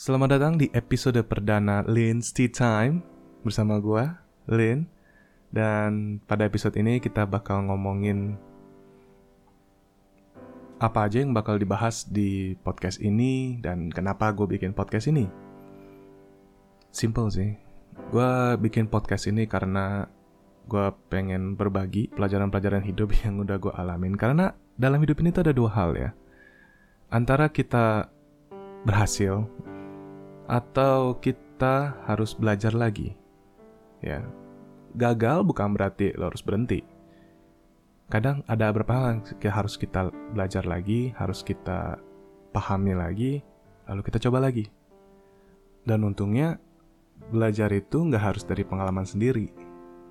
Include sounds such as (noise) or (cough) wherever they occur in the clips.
Selamat datang di episode perdana Lynn's Tea Time bersama gue, Lynn. Dan pada episode ini kita bakal ngomongin apa aja yang bakal dibahas di podcast ini dan kenapa gue bikin podcast ini. Simple sih. Gue bikin podcast ini karena gue pengen berbagi pelajaran-pelajaran hidup (laughs) yang udah gue alamin. Karena dalam hidup ini tuh ada dua hal ya. Antara kita berhasil atau kita harus belajar lagi. Ya. Gagal bukan berarti lo harus berhenti. Kadang ada beberapa hal yang harus kita belajar lagi, harus kita pahami lagi, lalu kita coba lagi. Dan untungnya belajar itu nggak harus dari pengalaman sendiri,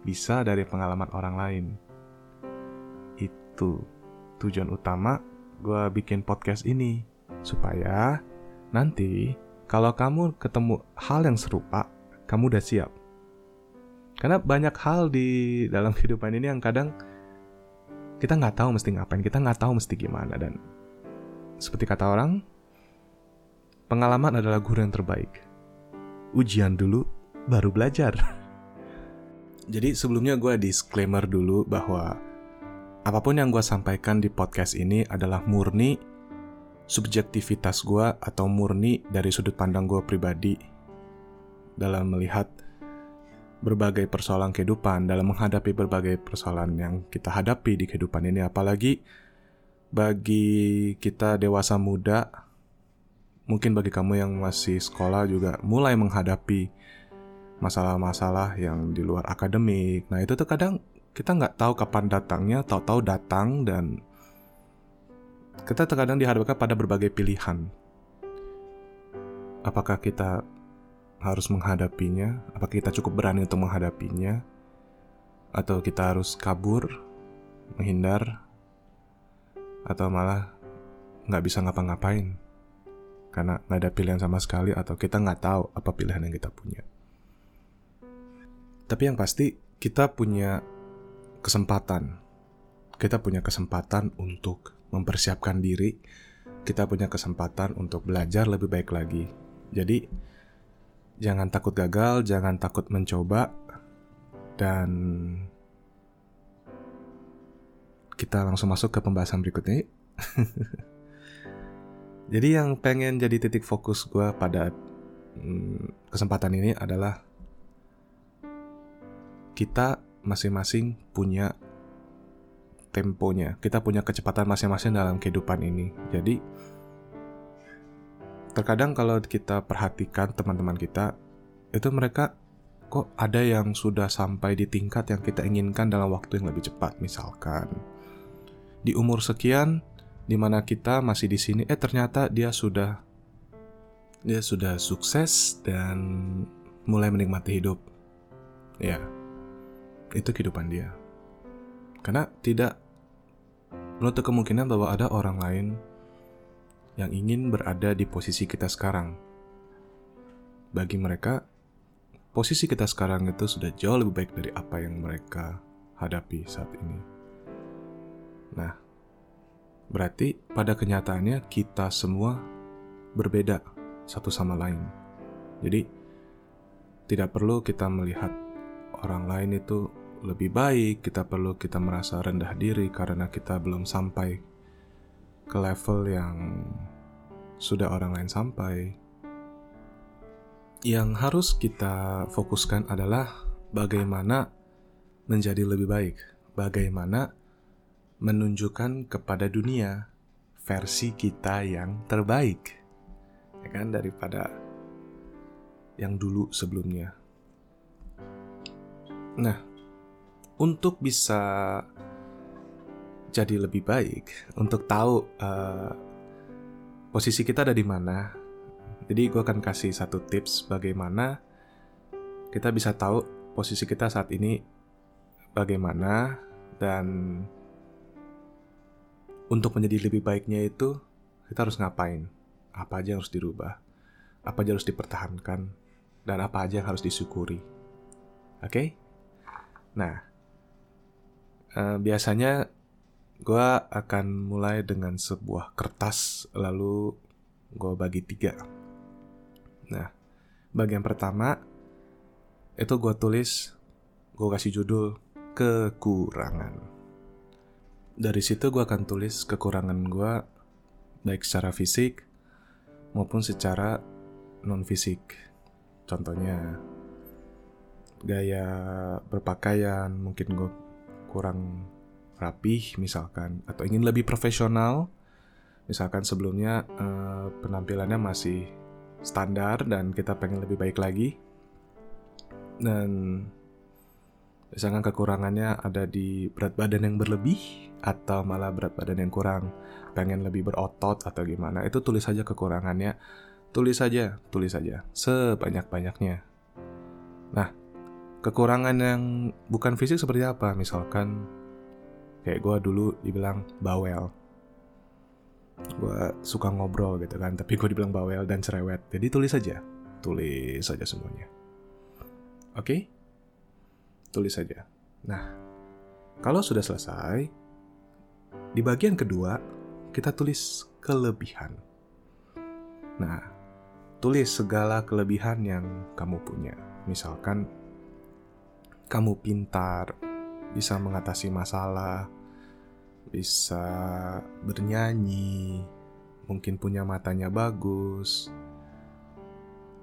bisa dari pengalaman orang lain. Itu tujuan utama gue bikin podcast ini, supaya nanti kalau kamu ketemu hal yang serupa, kamu udah siap. Karena banyak hal di dalam (laughs) kehidupan ini yang kadang kita nggak tahu mesti ngapain, kita nggak tahu mesti gimana dan seperti kata orang, pengalaman adalah guru yang terbaik. Ujian dulu, baru belajar. (laughs) Jadi sebelumnya gue disclaimer dulu bahwa apa pun yang gue sampaikan di podcast ini adalah murni subjektivitas gue atau murni dari sudut pandang gue pribadi dalam melihat berbagai persoalan kehidupan, dalam menghadapi berbagai persoalan yang kita hadapi di kehidupan ini, apalagi bagi kita dewasa muda, mungkin bagi kamu yang masih sekolah juga mulai menghadapi masalah-masalah yang di luar akademik. Nah itu tuh kadang kita nggak tahu kapan datangnya, tahu-tahu datang dan kita terkadang dihadapkan pada berbagai pilihan. Apakah kita harus menghadapinya? Apakah kita cukup berani untuk menghadapinya? Atau kita harus kabur, menghindar, atau malah nggak bisa ngapa-ngapain? Karena nggak ada pilihan sama sekali atau kita nggak tahu apa pilihan yang kita punya. Tapi yang pasti kita punya kesempatan. Kita punya kesempatan untuk mempersiapkan diri. Kita punya kesempatan untuk belajar lebih baik lagi. Jadi, jangan takut gagal, jangan takut mencoba, dan kita langsung masuk ke pembahasan berikutnya. (laughs) jadi yang pengen jadi titik fokus gue pada hmm, kesempatan ini adalah kita masing-masing punya temponya, kita punya kecepatan masing-masing dalam kehidupan ini. Jadi terkadang kalau kita perhatikan teman-teman kita itu mereka kok ada yang sudah sampai di tingkat yang kita inginkan dalam waktu yang lebih cepat. Misalkan di umur sekian di mana kita masih di sini eh ternyata dia sudah dia sudah sukses dan mulai menikmati hidup. Ya itu kehidupan dia karena tidak menutup kemungkinan bahwa ada orang lain yang ingin berada di posisi kita sekarang. Bagi mereka, posisi kita sekarang itu sudah jauh lebih baik dari apa yang mereka hadapi saat ini. Nah, berarti pada kenyataannya kita semua berbeda satu sama lain. Jadi, tidak perlu kita melihat orang lain itu lebih baik, kita perlu kita merasa rendah diri karena kita belum sampai ke level yang sudah orang lain sampai. Yang harus kita fokuskan adalah bagaimana menjadi lebih baik, bagaimana menunjukkan kepada dunia versi kita yang terbaik, ya kan, daripada yang dulu sebelumnya. Nah, untuk bisa jadi lebih baik, untuk tahu uh, posisi kita ada di mana. Jadi gue akan kasih satu tips bagaimana kita bisa tahu posisi kita saat ini bagaimana dan untuk menjadi lebih baiknya itu kita harus ngapain, apa aja yang harus dirubah, apa aja harus dipertahankan, dan apa aja yang harus disyukuri. Oke? Okay? Nah, uh, biasanya gue akan mulai dengan sebuah kertas lalu gue bagi tiga Nah, bagian pertama itu gue tulis, gue kasih judul kekurangan. Dari situ gue akan tulis kekurangan gue baik secara fisik maupun secara non fisik. Contohnya gaya berpakaian mungkin gue kurang rapih misalkan atau ingin lebih profesional misalkan sebelumnya eh, penampilannya masih standar dan kita pengen lebih baik lagi. Dan misalkan kekurangannya ada di berat badan yang berlebih atau malah berat badan yang kurang pengen lebih berotot atau gimana itu tulis saja kekurangannya. Tulis saja tulis saja sebanyak-banyaknya. Nah kekurangan yang bukan fisik seperti apa? Misalkan kayak gue dulu dibilang bawel. Gue suka ngobrol gitu kan tapi gue dibilang bawel dan cerewet. Jadi tulis saja tulis saja semuanya. Oke? Okay? tulis saja nah kalau sudah selesai di bagian kedua kita tulis kelebihan. Nah tulis segala kelebihan yang kamu punya. Misalkan kamu pintar bisa mengatasi masalah bisa bernyanyi, mungkin punya matanya bagus,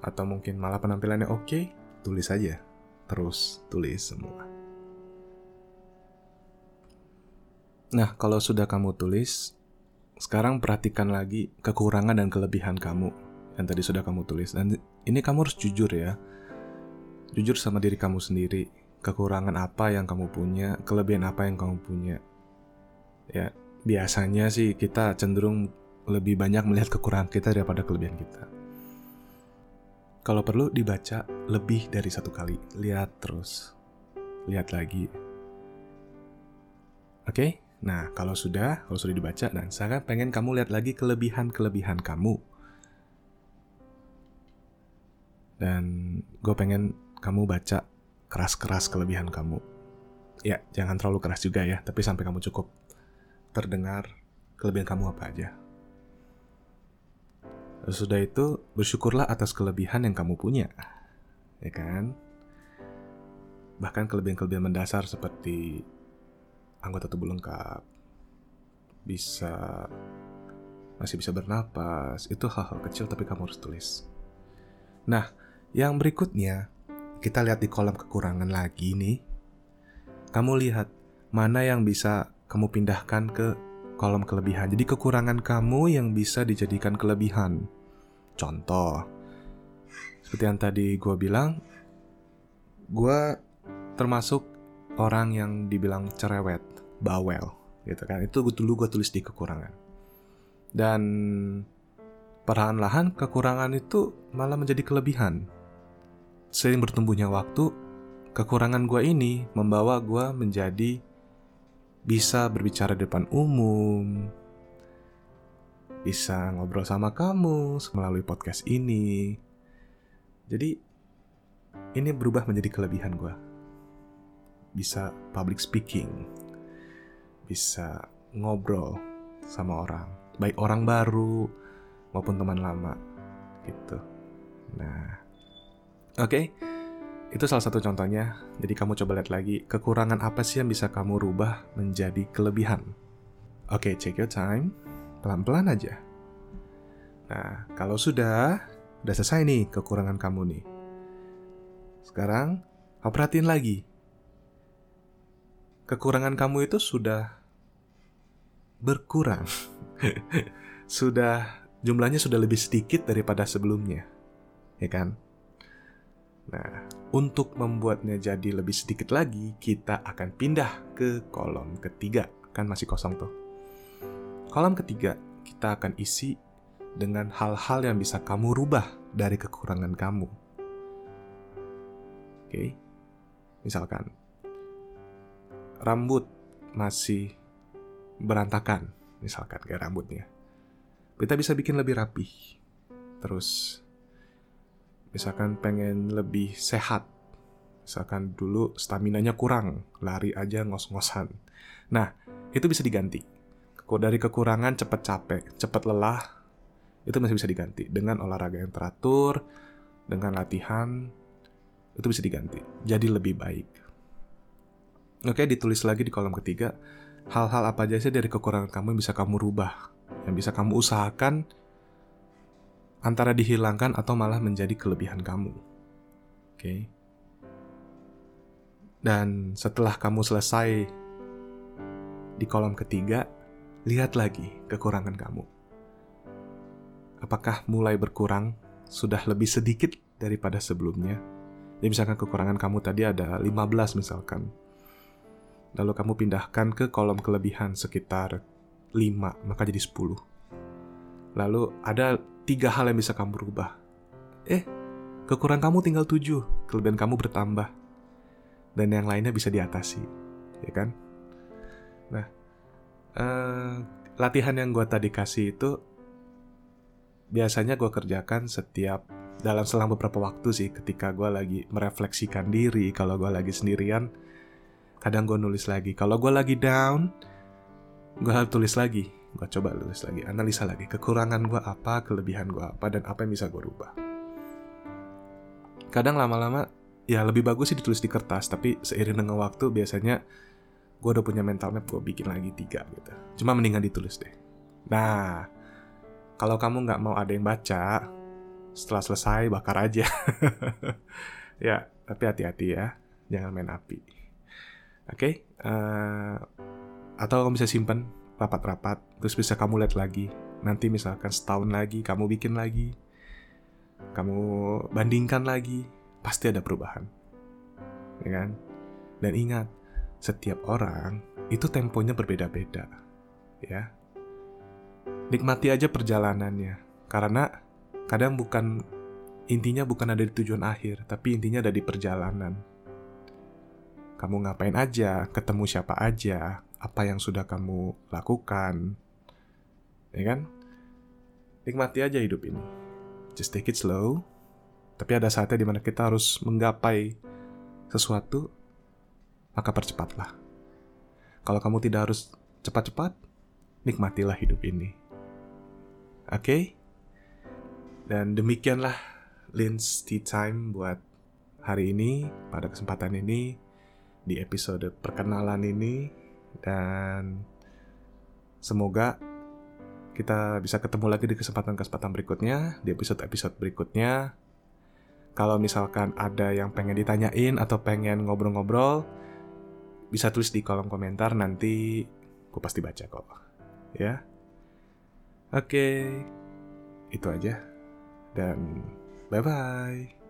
atau mungkin malah penampilannya oke, tulis aja. Terus tulis semua. Nah, kalau sudah kamu tulis, sekarang perhatikan lagi kekurangan dan kelebihan kamu yang tadi sudah kamu tulis. Dan ini kamu harus jujur ya. Jujur sama diri kamu sendiri. Kekurangan apa yang kamu punya, kelebihan apa yang kamu punya ya biasanya sih kita cenderung lebih banyak melihat kekurangan kita daripada kelebihan kita. Kalau perlu dibaca lebih dari satu kali, lihat terus, lihat lagi. Oke, nah kalau sudah, kalau sudah dibaca dan saya pengen kamu lihat lagi kelebihan-kelebihan kamu. Dan gue pengen kamu baca keras-keras kelebihan kamu. Ya, jangan terlalu keras juga ya, tapi sampai kamu cukup terdengar kelebihan kamu apa aja. Sudah itu, bersyukurlah atas kelebihan yang kamu punya. Ya kan? Bahkan kelebihan-kelebihan mendasar seperti anggota tubuh lengkap, bisa masih bisa bernapas, itu hal-hal kecil tapi kamu harus tulis. Nah, yang berikutnya, kita lihat di kolom kekurangan lagi nih. Kamu lihat mana yang bisa kamu pindahkan ke kolom kelebihan. Jadi kekurangan kamu yang bisa dijadikan kelebihan. Contoh, seperti yang tadi gue bilang, gue termasuk orang yang dibilang cerewet, bawel, gitu kan. Itu dulu gue tulis di kekurangan. Dan perlahan-lahan kekurangan itu malah menjadi kelebihan. Sering bertumbuhnya waktu, kekurangan gue ini membawa gue menjadi bisa berbicara depan umum, bisa ngobrol sama kamu melalui podcast ini. Jadi, ini berubah menjadi kelebihan gue. Bisa public speaking, bisa ngobrol sama orang, baik orang baru maupun teman lama, gitu. Nah, oke. Okay itu salah satu contohnya. Jadi kamu coba lihat lagi, kekurangan apa sih yang bisa kamu rubah menjadi kelebihan. Oke, okay, check your time. Pelan-pelan aja. Nah, kalau sudah, udah selesai nih kekurangan kamu nih. Sekarang, kau perhatiin lagi. Kekurangan kamu itu sudah berkurang. (laughs) sudah, jumlahnya sudah lebih sedikit daripada sebelumnya. Ya kan? Nah, untuk membuatnya jadi lebih sedikit lagi, kita akan pindah ke kolom ketiga. Kan masih kosong tuh. Kolom ketiga, kita akan isi dengan hal-hal yang bisa kamu rubah dari kekurangan kamu. Oke, misalkan rambut masih berantakan, misalkan kayak rambutnya. Kita bisa bikin lebih rapi. Terus misalkan pengen lebih sehat. Misalkan dulu staminanya kurang lari aja ngos-ngosan. Nah itu bisa diganti. Dari kekurangan cepet capek cepet lelah itu masih bisa diganti. Dengan olahraga yang teratur dengan latihan itu bisa diganti. Jadi lebih baik. Oke, ditulis lagi di kolom ketiga. Hal-hal apa aja sih dari kekurangan kamu yang bisa kamu rubah, yang bisa kamu usahakan antara dihilangkan atau malah menjadi kelebihan kamu. Oke. Dan setelah kamu selesai di kolom ketiga, lihat lagi kekurangan kamu. Apakah mulai berkurang? Sudah lebih sedikit daripada sebelumnya? Ya misalkan kekurangan kamu tadi ada 15 misalkan lalu kamu pindahkan ke kolom kelebihan sekitar 5, maka jadi 10. Lalu ada tiga hal yang bisa kamu rubah. Eh, kekurangan kamu tinggal 7, kelebihan kamu bertambah. Dan yang lainnya bisa diatasi, ya kan? Nah, uh, latihan yang gue tadi kasih itu biasanya gue kerjakan setiap dalam selang beberapa waktu sih ketika gue lagi merefleksikan diri kalau gue lagi sendirian kadang gue nulis lagi kalau gue lagi down gue tulis lagi gue coba tulis lagi analisa lagi kekurangan gue apa kelebihan gue apa dan apa yang bisa gue rubah. Kadang lama-lama ya lebih bagus sih ditulis di kertas tapi seiring dengan waktu biasanya gue udah punya mental map gue bikin lagi tiga gitu. Cuma mendingan ditulis deh. Nah kalau kamu nggak mau ada yang baca setelah selesai bakar aja. (laughs) Ya tapi hati-hati ya jangan main api. Oke, okay? uh, eh, atau kamu bisa simpan rapat-rapat, terus bisa kamu lihat lagi. Nanti misalkan setahun lagi kamu bikin lagi, kamu bandingkan lagi, pasti ada perubahan, ya kan? Dan ingat, setiap orang itu temponya berbeda-beda, ya. Nikmati aja perjalanannya, karena kadang bukan intinya bukan ada di tujuan akhir, tapi intinya ada di perjalanan kamu ngapain aja, ketemu siapa aja, apa yang sudah kamu lakukan. Ya kan? Nikmati aja hidup ini. Just take it slow. Tapi ada saatnya di mana kita harus menggapai sesuatu, maka percepatlah. Kalau kamu tidak harus cepat-cepat, nikmatilah hidup ini. Oke? Okay? Dan demikianlah Lin's Tea Time buat hari ini, pada kesempatan ini di episode perkenalan ini dan semoga kita bisa ketemu lagi di kesempatan-kesempatan berikutnya, di episode-episode berikutnya. Kalau misalkan ada yang pengen ditanyain atau pengen ngobrol-ngobrol, bisa tulis di kolom komentar nanti gue pasti baca kok. Ya. Oke. Itu aja. Dan bye-bye.